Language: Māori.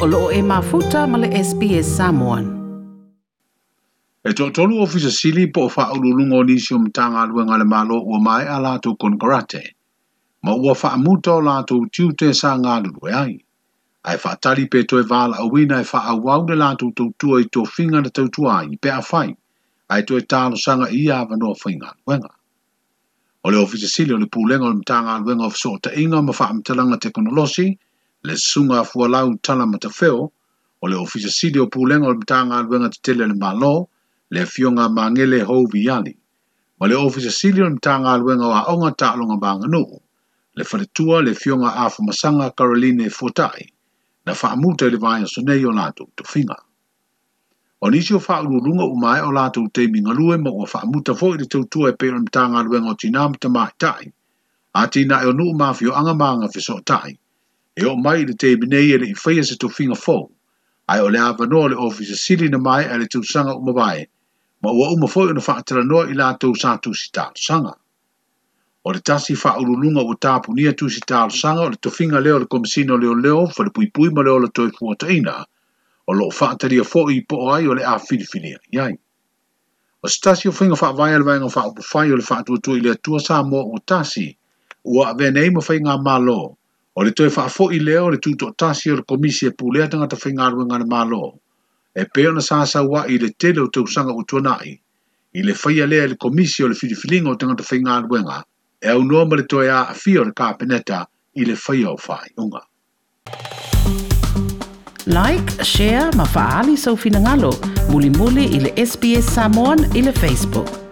o loo e mafuta ma le SPS Samoan. E tō tolu ofisa sili po o wha ululungo ni si umtanga aluenga le malo ua mai a lātou konkarate. Ma ua wha amuta o lātou tiute sa ngā lulue ai. Ai wha tali pe toi wala awina e wha awau le lātou i tō whinga na tau tua pe a whai. Ai toe tālo sanga ia awa noa whinga aluenga. O le ofisa sili o le pūlenga o le mtanga aluenga o fsota inga ma wha amtalanga teknolosi, le sunga a fua lau tala ma tafeo, o le ofisa sidi o pūlenga o le mtanga alwenga te tele le malo, le fionga mangele hou viali. Ma le ofisa sidi o le mtanga alwenga o haonga taalonga banga nuu, le faretua le fionga a fumasanga Karoline Fotai, na faamuta ili vaya sunei o lato tofinga. O nisi o faa ulurunga umae o lato utei mingalue ma ua faamuta fo ili teutua e peo le mtanga alwenga o tinamita mahi tai, ati na eonu umafio anga maanga fiso tai, E o mai le te binei ele i whaia se tofinga fo Ai o le awanoa le ofisa sili na mai ele tūsanga umawai. Ma ua uma fōi na whaatara noa i lātou sa tūsi tālu sanga. O le tasi whaurulunga o tāpunia tūsi tālu sanga o le tofinga leo le komisino leo leo fa le puipui ma leo le toi fuataina. O lo whaataria fōi i po ai o le a filifilia. Iai. O stasi o whinga wha vai alwa ngā wha upufai o le wha atua i le atua sa mō o tasi, ua awe nei ma whai ngā O le toi whaafo i leo le tūto tasi o le komisi e pūlea tanga ta whainga ruenga na mālo. E peo na sāsawa i le tele o te usanga o tuanai. I le whaia lea le komisi o le whirifilinga o tanga ta whainga ruenga. E au noa ma toi a awhi o le kāpeneta i le whaia o whai unga. Like, share, mafaali sau finangalo. Muli muli i le SBS Samoan i Facebook.